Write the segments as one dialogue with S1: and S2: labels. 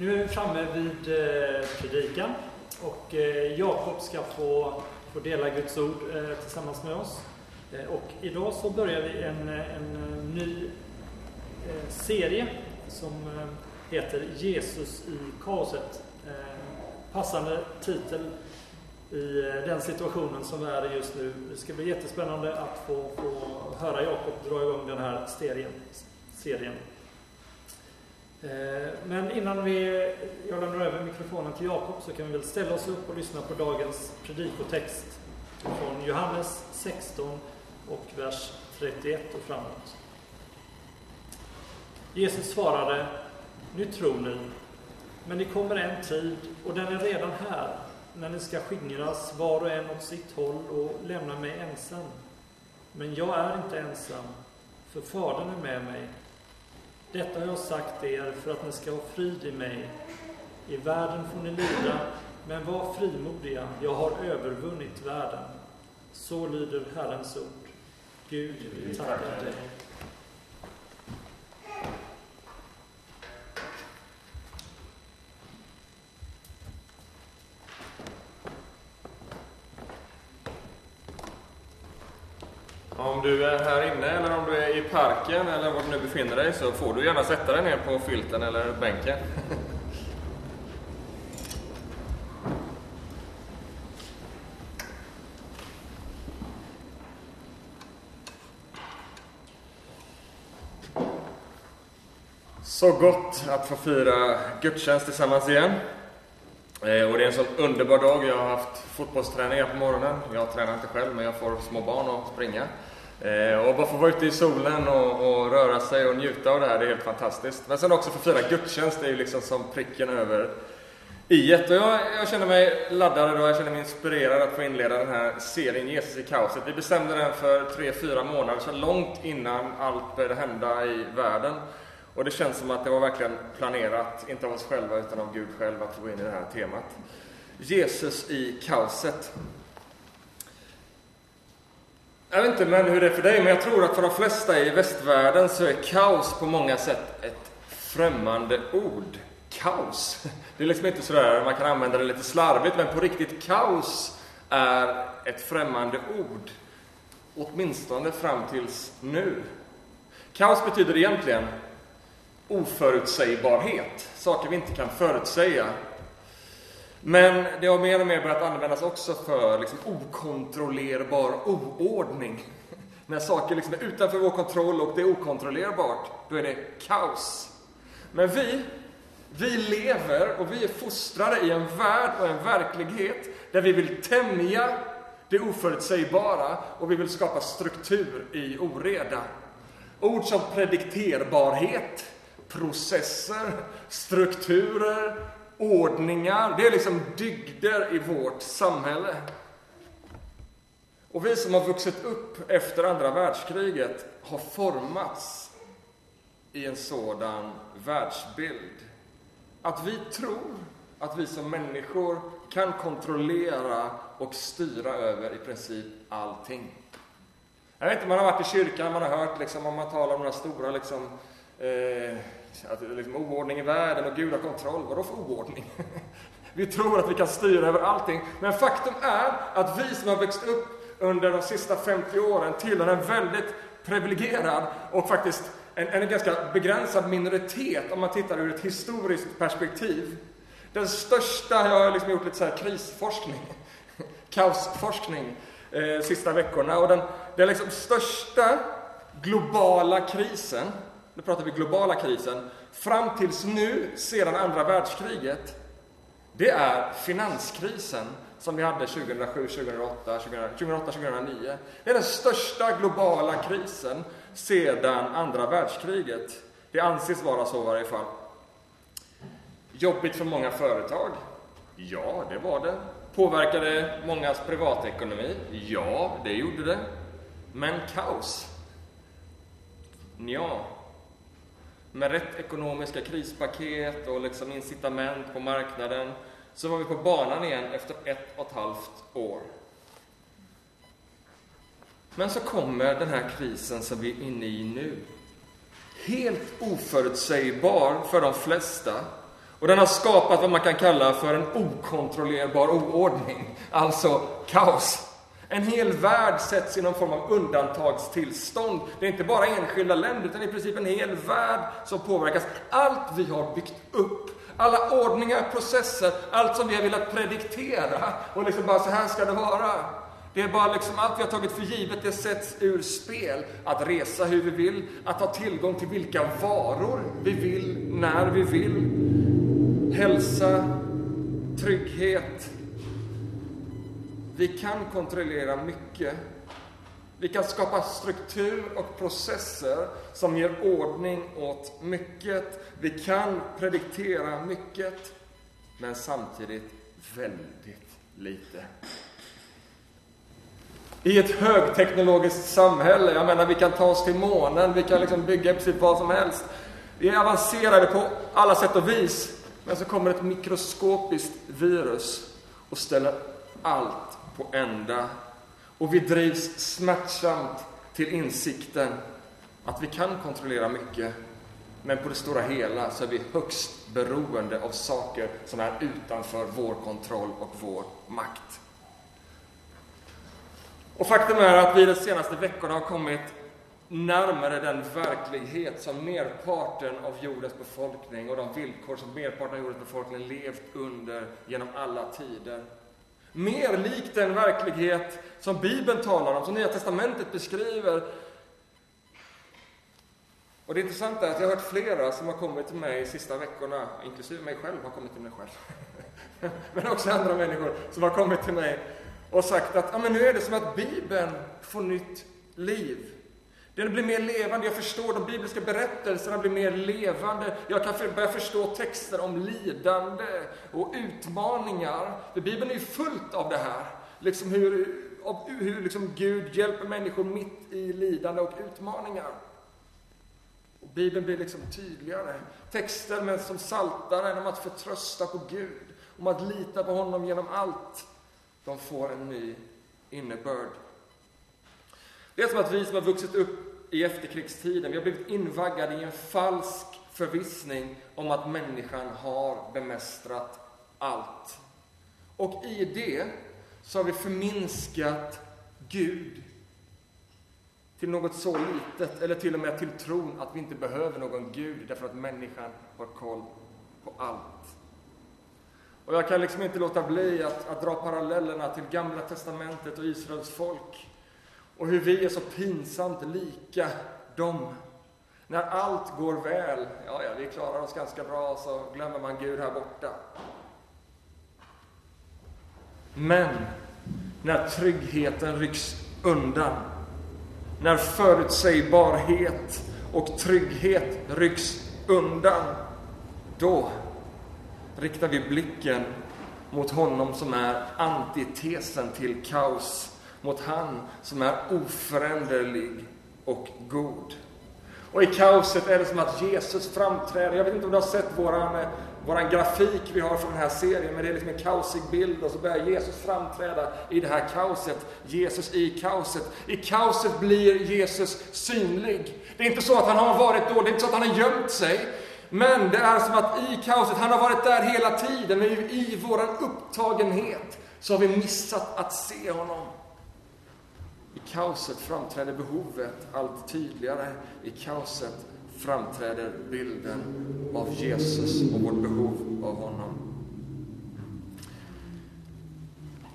S1: Nu är vi framme vid eh, predikan och eh, Jakob ska få, få dela Guds ord eh, tillsammans med oss. Eh, och idag så börjar vi en, eh, en eh, ny serie som heter Jesus i kaoset. Passande titel i den situationen som vi är i just nu. Det ska bli jättespännande att få, få höra Jakob dra igång den här serien. serien. Eh, men innan vi, jag lämnar över mikrofonen till Jakob så kan vi väl ställa oss upp och lyssna på dagens predikotext från Johannes 16 och vers 31 och framåt. Jesus svarade, nu tror ni, men det kommer en tid, och den är redan här, när ni ska skingras var och en åt sitt håll och lämna mig ensam. Men jag är inte ensam, för Fadern är med mig detta har jag sagt er för att ni ska ha frid i mig. I världen får ni lida, men var frimodiga, jag har övervunnit världen. Så lyder Herrens ord. Gud, vi tackar dig.
S2: Om du är här inne eller om du är i parken eller var du nu befinner dig så får du gärna sätta dig ner på filten eller bänken. Så gott att få fira gudstjänst tillsammans igen. Eh, och det är en sån underbar dag. Jag har haft fotbollsträningar på morgonen. Jag tränar inte själv, men jag får små barn att springa. Eh, och bara få vara ute i solen och, och, röra sig och njuta av det här, det är helt fantastiskt. Men sen också få fira gudstjänst, det är ju liksom som pricken över i ett. Och jag, jag känner mig laddad idag, jag känner mig inspirerad att få inleda den här serien Jesus i kaoset. Vi bestämde den för tre, fyra månader sedan, långt innan allt började hända i världen. Och det känns som att det var verkligen planerat, inte av oss själva utan av Gud själv, att gå in i det här temat. Jesus i kaoset. Jag vet inte men hur det är för dig, men jag tror att för de flesta i västvärlden så är kaos på många sätt ett främmande ord. Kaos. Det är liksom inte sådär, man kan använda det lite slarvigt, men på riktigt, kaos är ett främmande ord. Åtminstone fram tills nu. Kaos betyder egentligen oförutsägbarhet, saker vi inte kan förutsäga. Men det har mer och mer börjat användas också för liksom okontrollerbar oordning. När saker liksom är utanför vår kontroll och det är okontrollerbart, då är det kaos. Men vi, vi lever och vi är fostrade i en värld och en verklighet där vi vill tämja det oförutsägbara och vi vill skapa struktur i oreda. Ord som predikterbarhet, processer, strukturer, ordningar. Det är liksom dygder i vårt samhälle. Och vi som har vuxit upp efter andra världskriget har formats i en sådan världsbild. Att vi tror att vi som människor kan kontrollera och styra över i princip allting. Jag vet inte, man har varit i kyrkan, man har hört liksom, om man talar om några stora liksom, eh, att liksom, oordning i världen och Gud har kontroll. Vadå för oordning? vi tror att vi kan styra över allting. Men faktum är att vi som har växt upp under de sista 50 åren tillhör en väldigt privilegierad och faktiskt en, en ganska begränsad minoritet om man tittar ur ett historiskt perspektiv. Den största, jag har liksom gjort lite så här krisforskning, kaosforskning, eh, sista veckorna. Och den, den liksom största globala krisen nu pratar vi globala krisen, fram tills nu, sedan andra världskriget, det är finanskrisen som vi hade 2007, 2008, 2008, 2009. Det är den största globala krisen sedan andra världskriget. Det anses vara så i varje fall. Jobbigt för många företag? Ja, det var det. Påverkade mångas privatekonomi? Ja, det gjorde det. Men kaos? Ja, med rätt ekonomiska krispaket och liksom incitament på marknaden så var vi på banan igen efter ett och ett halvt år. Men så kommer den här krisen som vi är inne i nu. Helt oförutsägbar för de flesta Och den har skapat vad man kan kalla för en okontrollerbar oordning, alltså kaos. En hel värld sätts i någon form av undantagstillstånd. Det är inte bara enskilda länder, utan i princip en hel värld som påverkas. Allt vi har byggt upp, alla ordningar, processer, allt som vi har velat prediktera och liksom bara så här ska det vara. Det är bara liksom allt vi har tagit för givet, det sätts ur spel. Att resa hur vi vill, att ha tillgång till vilka varor vi vill, när vi vill. Hälsa, trygghet. Vi kan kontrollera mycket. Vi kan skapa struktur och processer som ger ordning åt mycket. Vi kan prediktera mycket, men samtidigt väldigt lite. I ett högteknologiskt samhälle, jag menar vi kan ta oss till månen, vi kan liksom bygga i princip vad som helst. Vi är avancerade på alla sätt och vis. Men så kommer ett mikroskopiskt virus och ställer allt på ända. Och vi drivs smärtsamt till insikten att vi kan kontrollera mycket, men på det stora hela så är vi högst beroende av saker som är utanför vår kontroll och vår makt. Och faktum är att vi de senaste veckorna har kommit närmare den verklighet som merparten av jordens befolkning och de villkor som merparten av jordens befolkning levt under genom alla tider. Mer lik den verklighet som Bibeln talar om, som Nya Testamentet beskriver. Och det intressanta är att jag har hört flera som har kommit till mig de sista veckorna, inklusive mig själv har kommit till mig själv. Men också andra människor som har kommit till mig och sagt att ah, men nu är det som att Bibeln får nytt liv. Den blir mer levande, jag förstår de bibliska berättelserna blir mer levande. Jag kan börja förstå texter om lidande och utmaningar. För Bibeln är ju fullt av det här. Liksom hur, hur liksom Gud hjälper människor mitt i lidande och utmaningar. Och Bibeln blir liksom tydligare. Texter med, som saltaren om att förtrösta på Gud, om att lita på honom genom allt. De får en ny innebörd. Det är som att vi som har vuxit upp i efterkrigstiden, vi har blivit invaggade i en falsk förvissning om att människan har bemästrat allt. Och i det så har vi förminskat Gud till något så litet, eller till och med till tron att vi inte behöver någon Gud därför att människan har koll på allt. Och jag kan liksom inte låta bli att, att dra parallellerna till Gamla Testamentet och Israels folk. Och hur vi är så pinsamt lika dem. När allt går väl, ja, ja, vi klarar oss ganska bra, så glömmer man Gud här borta. Men när tryggheten rycks undan, när förutsägbarhet och trygghet rycks undan, då riktar vi blicken mot honom som är antitesen till kaos, mot han som är oföränderlig och god. Och i kaoset är det som att Jesus framträder. Jag vet inte om du har sett våran, eh, våran grafik vi har från den här serien, men det är liksom en kaosig bild och så börjar Jesus framträda i det här kaoset. Jesus i kaoset. I kaoset blir Jesus synlig. Det är inte så att han har varit då, det är inte så att han har gömt sig, men det är som att i kaoset, han har varit där hela tiden, men i våran upptagenhet så har vi missat att se honom. I kaoset framträder behovet allt tydligare. I kaoset framträder bilden av Jesus och vårt behov av honom.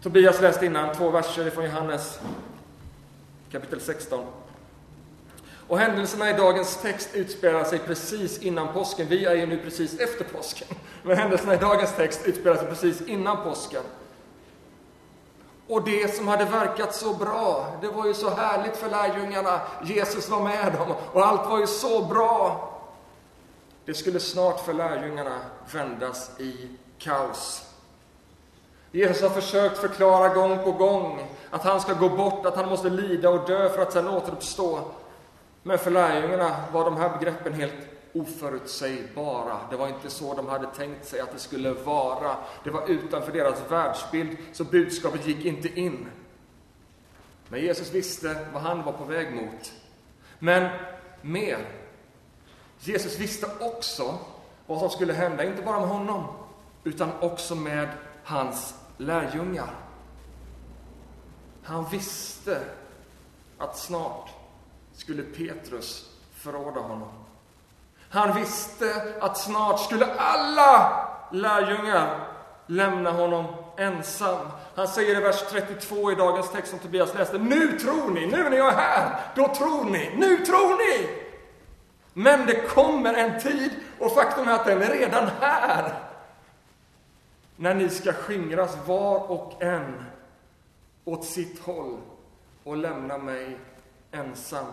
S2: Tobias läste innan två verser från Johannes kapitel 16. Och händelserna i dagens text utspelar sig precis innan påsken. Vi är ju nu precis efter påsken. Men händelserna i dagens text utspelar sig precis innan påsken. Och det som hade verkat så bra, det var ju så härligt för lärjungarna. Jesus var med dem och allt var ju så bra. Det skulle snart för lärjungarna vändas i kaos. Jesus har försökt förklara gång på gång att han ska gå bort, att han måste lida och dö för att sedan återuppstå. Men för lärjungarna var de här begreppen helt oförutsägbara. Det var inte så de hade tänkt sig att det skulle vara. Det var utanför deras världsbild, så budskapet gick inte in. Men Jesus visste vad han var på väg mot. Men mer. Jesus visste också vad som skulle hända, inte bara med honom, utan också med hans lärjungar. Han visste att snart skulle Petrus förråda honom. Han visste att snart skulle alla lärjungar lämna honom ensam. Han säger i vers 32 i dagens text som Tobias läste. Nu tror ni, nu när jag är här, då tror ni, nu tror ni! Men det kommer en tid, och faktum är att den är redan här, när ni ska skingras var och en åt sitt håll och lämna mig ensam.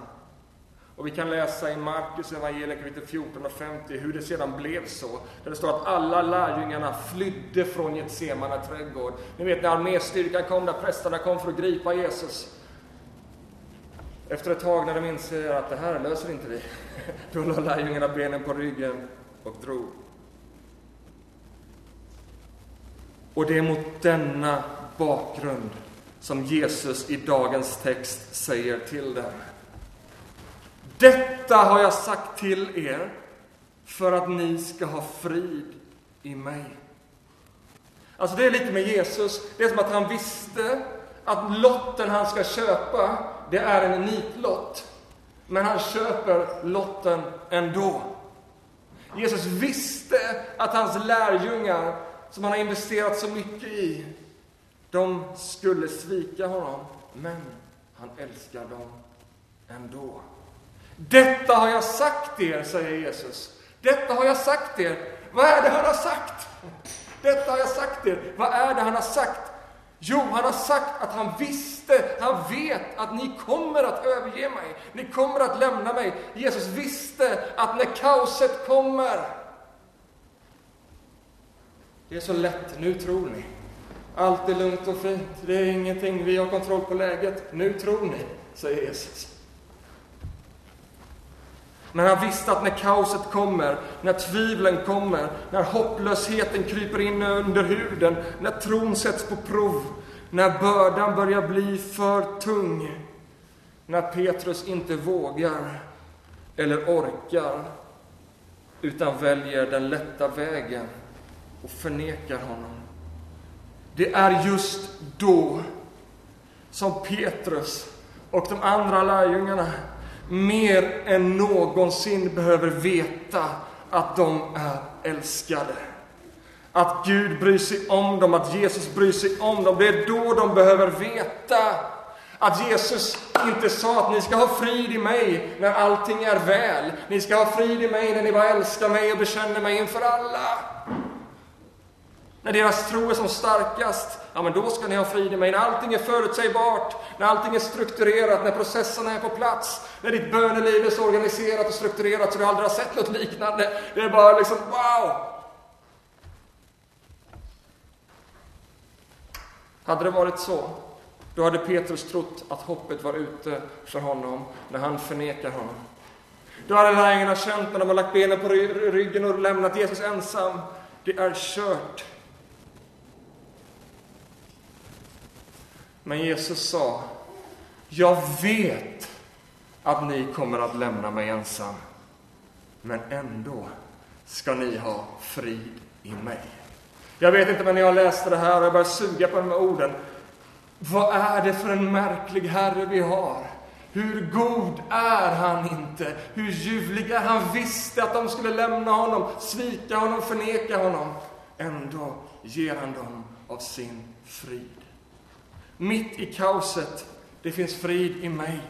S2: Och vi kan läsa i Markus evangelium kapitel 14 och 50 hur det sedan blev så. Där det står att alla lärjungarna flydde från Getsemane trädgård. Ni vet när arméstyrkan kom, där prästerna kom för att gripa Jesus. Efter ett tag när de inser att det här löser inte vi, då la lärjungarna benen på ryggen och drog. Och det är mot denna bakgrund som Jesus i dagens text säger till dem. Detta har jag sagt till er för att ni ska ha frid i mig. Alltså det är lite med Jesus, det är som att han visste att lotten han ska köpa, det är en nitlott. Men han köper lotten ändå. Jesus visste att hans lärjungar, som han har investerat så mycket i, de skulle svika honom. Men han älskar dem ändå. Detta har jag sagt er, säger Jesus. Detta har jag sagt er. Vad är det han har sagt? Detta har jag sagt er. Vad är det han har sagt? Jo, han har sagt att han visste, han vet att ni kommer att överge mig. Ni kommer att lämna mig. Jesus visste att när kaoset kommer, det är så lätt, nu tror ni. Allt är lugnt och fint, det är ingenting, vi har kontroll på läget. Nu tror ni, säger Jesus. Men han visste att när kaoset kommer, när tvivlen kommer, när hopplösheten kryper in under huden, när tron sätts på prov, när bördan börjar bli för tung, när Petrus inte vågar eller orkar, utan väljer den lätta vägen och förnekar honom. Det är just då som Petrus och de andra lärjungarna mer än någonsin behöver veta att de är älskade. Att Gud bryr sig om dem, att Jesus bryr sig om dem. Det är då de behöver veta att Jesus inte sa att ni ska ha frid i mig när allting är väl. Ni ska ha frid i mig när ni bara älskar mig och bekänner mig inför alla. När deras tro är som starkast, ja men då ska ni ha frid i mig. När allting är förutsägbart, när allting är strukturerat, när processerna är på plats, när ditt böneliv är så organiserat och strukturerat så du aldrig har sett något liknande. Det är bara liksom wow! Hade det varit så, då hade Petrus trott att hoppet var ute för honom när han förnekar honom. Då hade lärjungarna känt när de har lagt benen på ryggen och lämnat Jesus ensam. Det är kört. Men Jesus sa, jag vet att ni kommer att lämna mig ensam, men ändå ska ni ha frid i mig. Jag vet inte, men när jag läste det här och jag började suga på de här orden. Vad är det för en märklig Herre vi har? Hur god är han inte? Hur ljuvlig är han? visste att de skulle lämna honom, svika honom, förneka honom. Ändå ger han dem av sin frid. Mitt i kaoset, det finns frid i mig.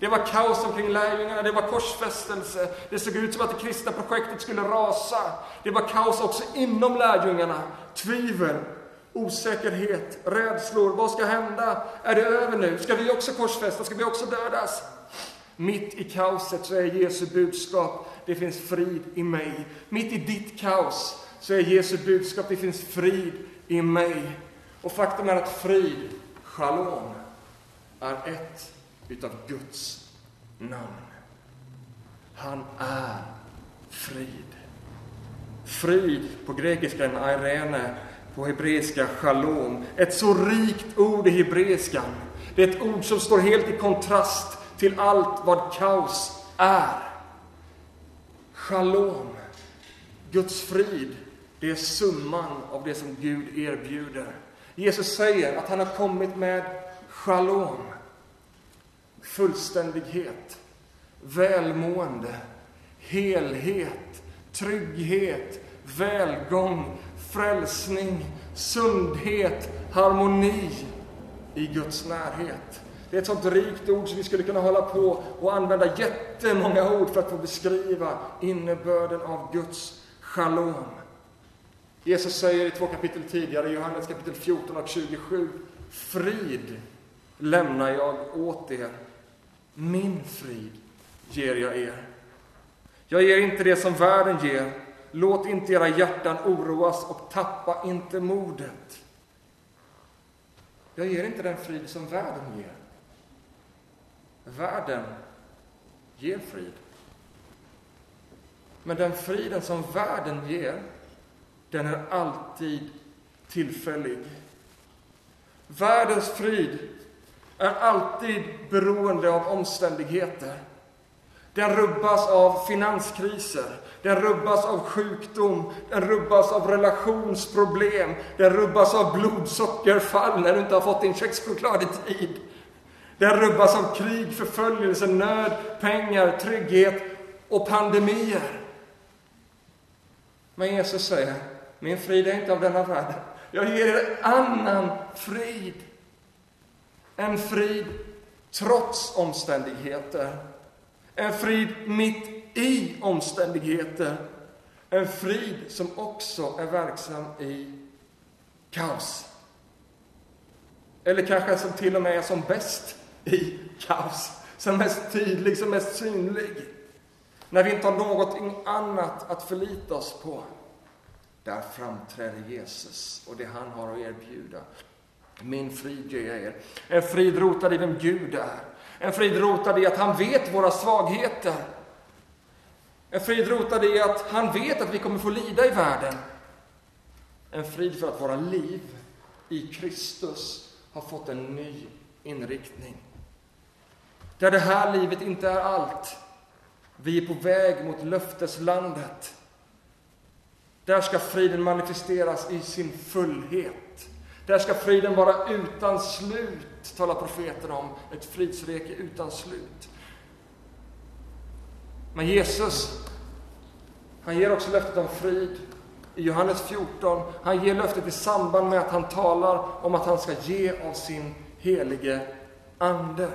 S2: Det var kaos omkring lärjungarna, det var korsfästelse. Det såg ut som att det kristna projektet skulle rasa. Det var kaos också inom lärjungarna. Tvivel, osäkerhet, rädslor. Vad ska hända? Är det över nu? Ska vi också korsfästas? Ska vi också dödas? Mitt i kaoset så är Jesu budskap, det finns frid i mig. Mitt i ditt kaos så är Jesu budskap, det finns frid i mig. Och faktum är att frid Shalom är ett utav Guds namn. Han är frid. Frid på grekiska en airene, på hebreiska shalom. Ett så rikt ord i hebreiskan. Det är ett ord som står helt i kontrast till allt vad kaos är. Shalom. Guds frid, det är summan av det som Gud erbjuder. Jesus säger att han har kommit med shalom, fullständighet, välmående, helhet, trygghet, välgång, frälsning, sundhet, harmoni i Guds närhet. Det är ett sånt rikt ord som vi skulle kunna hålla på och använda jättemånga ord för att få beskriva innebörden av Guds shalom. Jesus säger i två kapitel tidigare, Johannes kapitel 14 och 27, Frid lämnar jag åt er, min frid ger jag er. Jag ger inte det som världen ger. Låt inte era hjärtan oroas och tappa inte modet. Jag ger inte den frid som världen ger. Världen ger frid. Men den friden som världen ger, den är alltid tillfällig. Världens frid är alltid beroende av omständigheter. Den rubbas av finanskriser, den rubbas av sjukdom, den rubbas av relationsproblem, den rubbas av blodsockerfall när du inte har fått din kexchoklad i tid. Den rubbas av krig, förföljelse, nöd, pengar, trygghet och pandemier. Men Jesus säger, min frid är inte av denna världen. Jag ger er annan frid. En frid trots omständigheter. En frid mitt i omständigheter. En frid som också är verksam i kaos. Eller kanske som till och med är som bäst i kaos. Som mest tydlig, som mest synlig. När vi inte har någonting annat att förlita oss på. Där framträder Jesus och det han har att erbjuda. Min frid ger jag er. En frid rotad i vem Gud är. En frid rotad i att han vet våra svagheter. En frid rotad i att han vet att vi kommer få lida i världen. En frid för att våra liv i Kristus har fått en ny inriktning. Där det här livet inte är allt. Vi är på väg mot löfteslandet. Där ska friden manifesteras i sin fullhet. Där ska friden vara utan slut, talar profeten om. Ett fridsrike utan slut. Men Jesus, han ger också löftet om frid i Johannes 14. Han ger löftet i samband med att han talar om att han ska ge av sin helige Ande.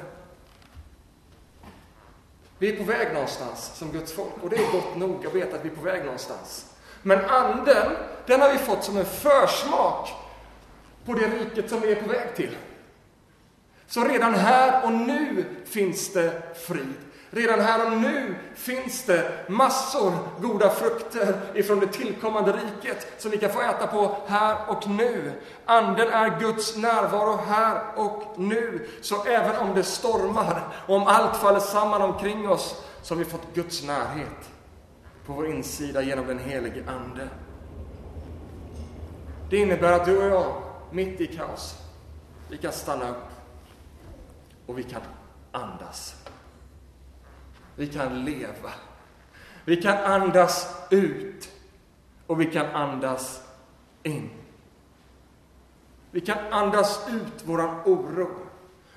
S2: Vi är på väg någonstans som Guds folk och det är gott nog att veta att vi är på väg någonstans. Men anden, den har vi fått som en försmak på det riket som vi är på väg till. Så redan här och nu finns det frid. Redan här och nu finns det massor goda frukter ifrån det tillkommande riket som vi kan få äta på här och nu. Anden är Guds närvaro här och nu. Så även om det stormar och om allt faller samman omkring oss så har vi fått Guds närhet på vår insida genom den helige Ande. Det innebär att du och jag, mitt i kaos, vi kan stanna upp och vi kan andas. Vi kan leva. Vi kan andas ut och vi kan andas in. Vi kan andas ut våran oro.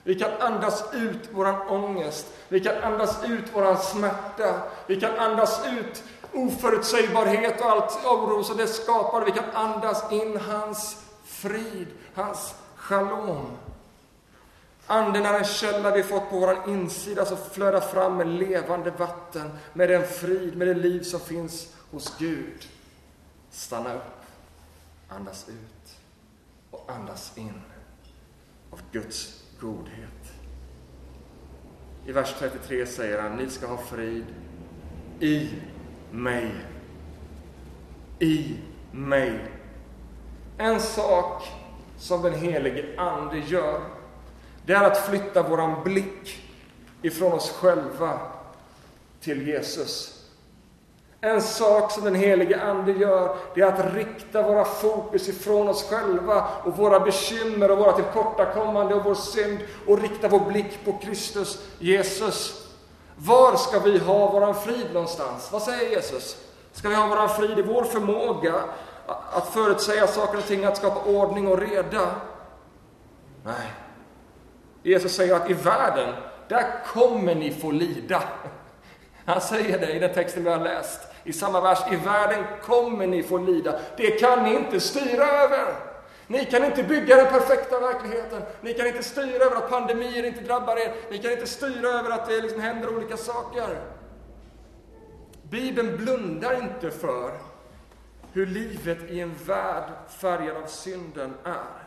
S2: Vi kan andas ut våran ångest. Vi kan andas ut våran smärta. Vi kan andas ut oförutsägbarhet och allt oro som det skapar. Vi kan andas in hans frid, hans shalom. Anden är en källa vi fått på vår insida som flödar fram med levande vatten, med den frid, med det liv som finns hos Gud. Stanna upp, andas ut och andas in av Guds godhet. I vers 33 säger han, ni ska ha frid i mig. I mig. En sak som den helige Ande gör det är att flytta våran blick ifrån oss själva till Jesus. En sak som den helige Ande gör, det är att rikta våra fokus ifrån oss själva och våra bekymmer och våra tillkortakommande och vår synd och rikta vår blick på Kristus, Jesus. Var ska vi ha våran frid någonstans? Vad säger Jesus? Ska vi ha våran frid i vår förmåga att förutsäga saker och ting, att skapa ordning och reda? Nej. Jesus säger att i världen, där kommer ni få lida. Han säger det i den texten vi har läst. I samma vers, i världen kommer ni få lida. Det kan ni inte styra över. Ni kan inte bygga den perfekta verkligheten. Ni kan inte styra över att pandemier inte drabbar er. Ni kan inte styra över att det liksom händer olika saker. Bibeln blundar inte för hur livet i en värld färgad av synden är.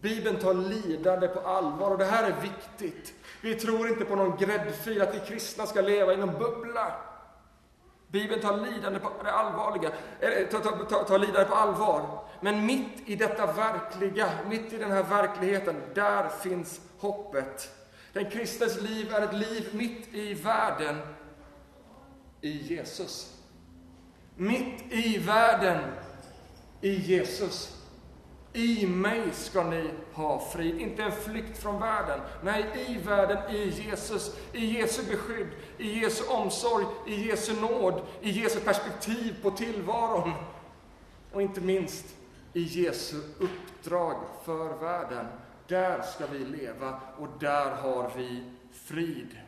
S2: Bibeln tar lidande på allvar och det här är viktigt. Vi tror inte på någon gräddfil, att vi kristna ska leva i någon bubbla. Bibeln tar lidande på det allvarliga, eh, tar, tar, tar, tar lidande på allvar. Men mitt i detta verkliga, mitt i den här verkligheten, där finns hoppet. Den kristnes liv är ett liv mitt i världen, i Jesus. Mitt i världen, i Jesus. I mig ska ni ha frid, inte en flykt från världen. Nej, i världen, i Jesus, i Jesu beskydd, i Jesu omsorg, i Jesu nåd, i Jesu perspektiv på tillvaron. Och inte minst i Jesu uppdrag för världen. Där ska vi leva och där har vi frid.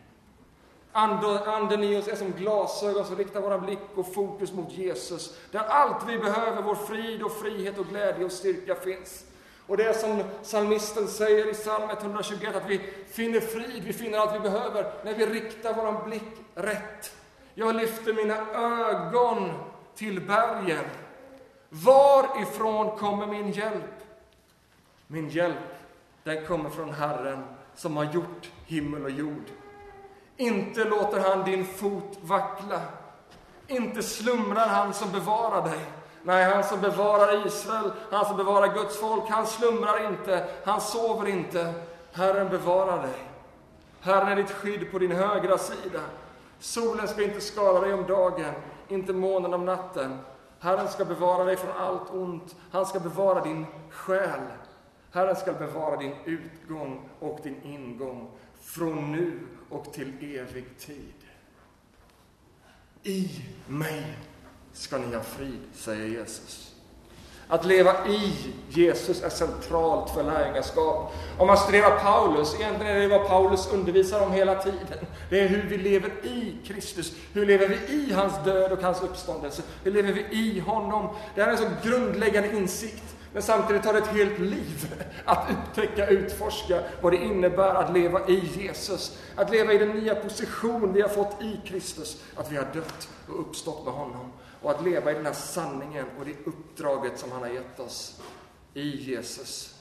S2: Anden i oss är som glasögon som riktar våra blick och fokus mot Jesus. Där allt vi behöver, vår frid och frihet och glädje och styrka finns. Och det är som psalmisten säger i psalm 121, att vi finner frid, vi finner allt vi behöver när vi riktar vår blick rätt. Jag lyfter mina ögon till bergen. Varifrån kommer min hjälp? Min hjälp, den kommer från Herren som har gjort himmel och jord. Inte låter han din fot vackla. Inte slumrar han som bevarar dig. Nej, han som bevarar Israel, han som bevarar Guds folk, han slumrar inte, han sover inte. Herren bevarar dig. Herren är ditt skydd på din högra sida. Solen ska inte skada dig om dagen, inte månen om natten. Herren ska bevara dig från allt ont. Han ska bevara din själ. Herren ska bevara din utgång och din ingång från nu och till evig tid. I mig ska ni ha frid, säger Jesus. Att leva i Jesus är centralt för lärjungaskap. Om man studerar Paulus, egentligen är det vad Paulus undervisar om hela tiden. Det är hur vi lever i Kristus. Hur lever vi i hans död och hans uppståndelse? Hur lever vi i honom? Det här är en så grundläggande insikt. Men samtidigt tar det ett helt liv att upptäcka, utforska vad det innebär att leva i Jesus. Att leva i den nya position vi har fått i Kristus. Att vi har dött och uppstått med honom. Och att leva i den här sanningen och det uppdraget som han har gett oss i Jesus.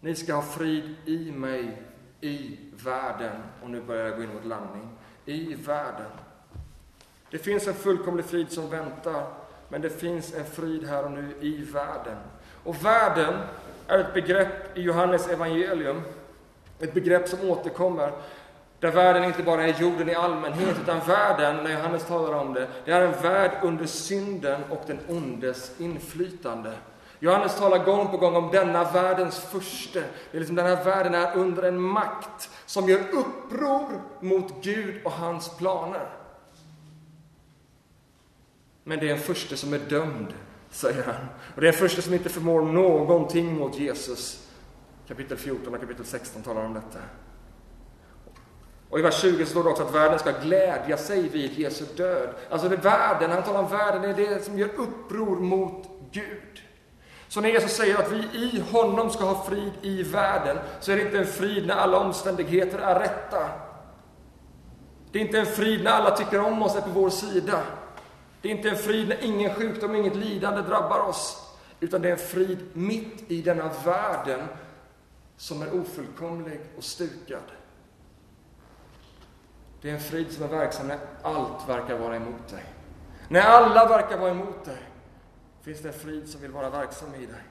S2: Ni ska ha frid i mig, i världen. Och nu börjar jag gå in mot landning. I världen. Det finns en fullkomlig frid som väntar, men det finns en frid här och nu i världen. Och världen är ett begrepp i Johannes evangelium, ett begrepp som återkommer, där världen inte bara är jorden i allmänhet, utan världen, när Johannes talar om det, det är en värld under synden och den ondes inflytande. Johannes talar gång på gång om denna världens furste. Det är liksom den här världen är under en makt som gör uppror mot Gud och hans planer. Men det är en furste som är dömd säger han. Och det är en första som inte förmår någonting mot Jesus. Kapitel 14 och kapitel 16 talar om detta. Och i vers 20 står det också att världen ska glädja sig vid Jesu död. Alltså det är världen, han talar om världen, det är det som gör uppror mot Gud. Så när Jesus säger att vi i honom ska ha frid i världen, så är det inte en frid när alla omständigheter är rätta. Det är inte en frid när alla tycker om oss, är på vår sida. Det är inte en frid när ingen sjukdom, inget lidande drabbar oss, utan det är en frid mitt i denna världen som är ofullkomlig och stukad. Det är en frid som är verksam när allt verkar vara emot dig. När alla verkar vara emot dig finns det en frid som vill vara verksam i dig.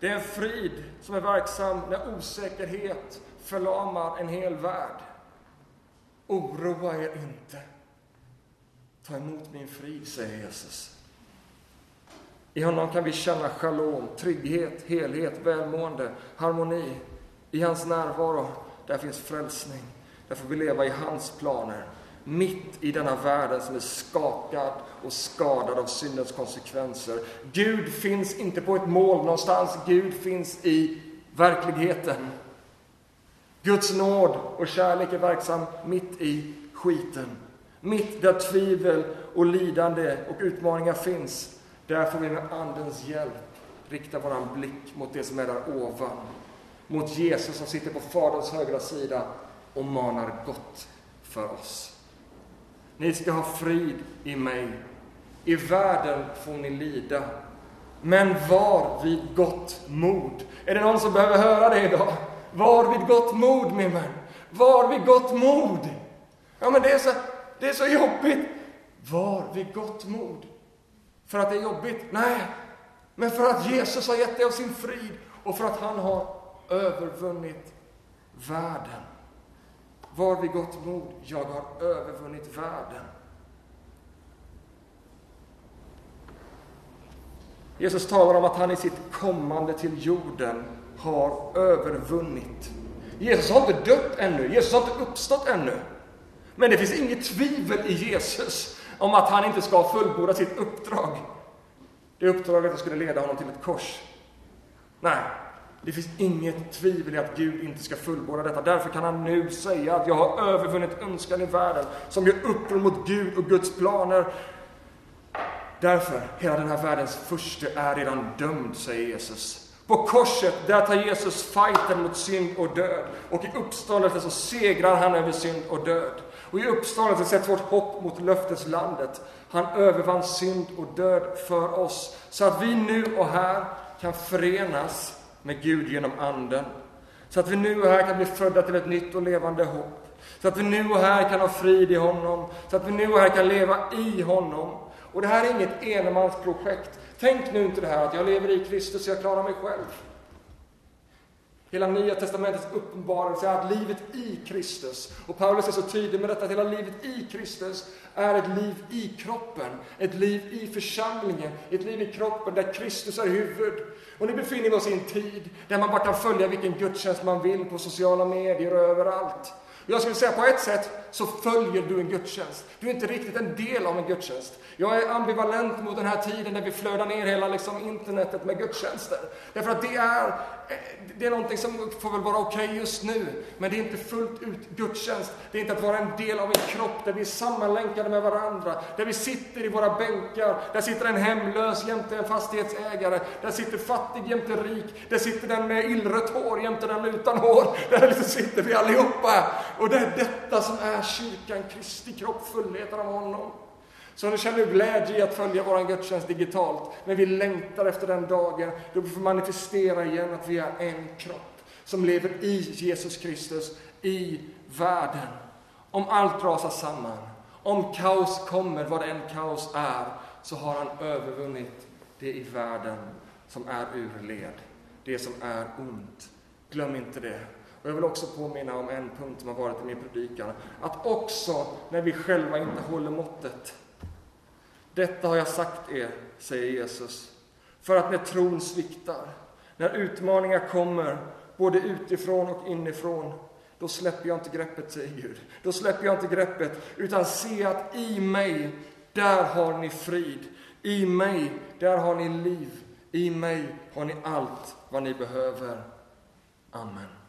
S2: Det är en frid som är verksam när osäkerhet förlamar en hel värld. Oroa er inte. Ta emot min frid, säger Jesus. I honom kan vi känna shalom, trygghet, helhet, välmående, harmoni. I hans närvaro, där finns frälsning. Där får vi leva i hans planer. mitt i denna världen som är skakad och skadad av syndens konsekvenser. Gud finns inte på ett mål någonstans, Gud finns i verkligheten. Guds nåd och kärlek är verksam mitt i skiten. Mitt där tvivel och lidande och utmaningar finns, där får vi med Andens hjälp rikta vår blick mot det som är där ovan. Mot Jesus som sitter på Faderns högra sida och manar gott för oss. Ni ska ha frid i mig. I världen får ni lida. Men var vid gott mod. Är det någon som behöver höra det idag? Var vid gott mod, min vän. Var vid gott mod. Ja, men det är så, det är så jobbigt. Var vid gott mod. För att det är jobbigt? Nej, men för att Jesus har gett dig av sin frid och för att han har övervunnit världen. Var vid gott mod, jag har övervunnit världen. Jesus talar om att han i sitt kommande till jorden har övervunnit. Jesus har inte dött ännu, Jesus har inte uppstått ännu. Men det finns inget tvivel i Jesus om att han inte ska fullborda sitt uppdrag. Det uppdraget att skulle leda honom till ett kors. Nej, det finns inget tvivel i att Gud inte ska fullborda detta. Därför kan han nu säga att jag har övervunnit önskan i världen som gör uppror mot Gud och Guds planer. Därför, hela den här världens furste är redan dömd, säger Jesus. På korset, där tar Jesus fighten mot synd och död. Och i uppståndelsen så segrar han över synd och död. Och i uppståndelsen sätts vårt hopp mot löfteslandet. Han övervann synd och död för oss, så att vi nu och här kan förenas med Gud genom Anden. Så att vi nu och här kan bli födda till ett nytt och levande hopp. Så att vi nu och här kan ha frid i honom. Så att vi nu och här kan leva i honom. Och det här är inget enmansprojekt. Tänk nu inte det här att jag lever i Kristus, jag klarar mig själv. Hela Nya Testamentets uppenbarelse är att livet i Kristus, och Paulus är så tydlig med detta, att hela livet i Kristus är ett liv i kroppen, ett liv i församlingen, ett liv i kroppen där Kristus är huvud. Och nu befinner vi oss i en tid där man bara kan följa vilken gudstjänst man vill på sociala medier och överallt. Jag skulle säga på ett sätt så följer du en gudstjänst. Du är inte riktigt en del av en gudstjänst. Jag är ambivalent mot den här tiden där vi flödar ner hela liksom, internetet med gudstjänster. Därför att det är, eh, det är någonting som får väl vara okej okay just nu, men det är inte fullt ut gudstjänst. Det är inte att vara en del av en kropp där vi är sammanlänkade med varandra, där vi sitter i våra bänkar, där sitter en hemlös jämte en fastighetsägare, där sitter fattig jämte rik, där sitter den med illrött hår jämte den utan hår, där liksom sitter vi allihopa. Och det är detta som är kyrkan, Kristi kropp, fullheten av honom. Så nu känner du glädje i att följa vår gudstjänst digitalt, men vi längtar efter den dagen då vi får manifestera igen att vi är en kropp som lever i Jesus Kristus, i världen. Om allt rasar samman, om kaos kommer, vad än kaos är, så har han övervunnit det i världen som är ur led, det som är ont. Glöm inte det. Och jag vill också påminna om en punkt som har varit i min predikan, att också när vi själva inte håller måttet, detta har jag sagt er, säger Jesus, för att när tron sviktar, när utmaningar kommer, både utifrån och inifrån, då släpper jag inte greppet, säger Gud. Då släpper jag inte greppet, utan se att i mig, där har ni frid. I mig, där har ni liv. I mig har ni allt vad ni behöver. Amen.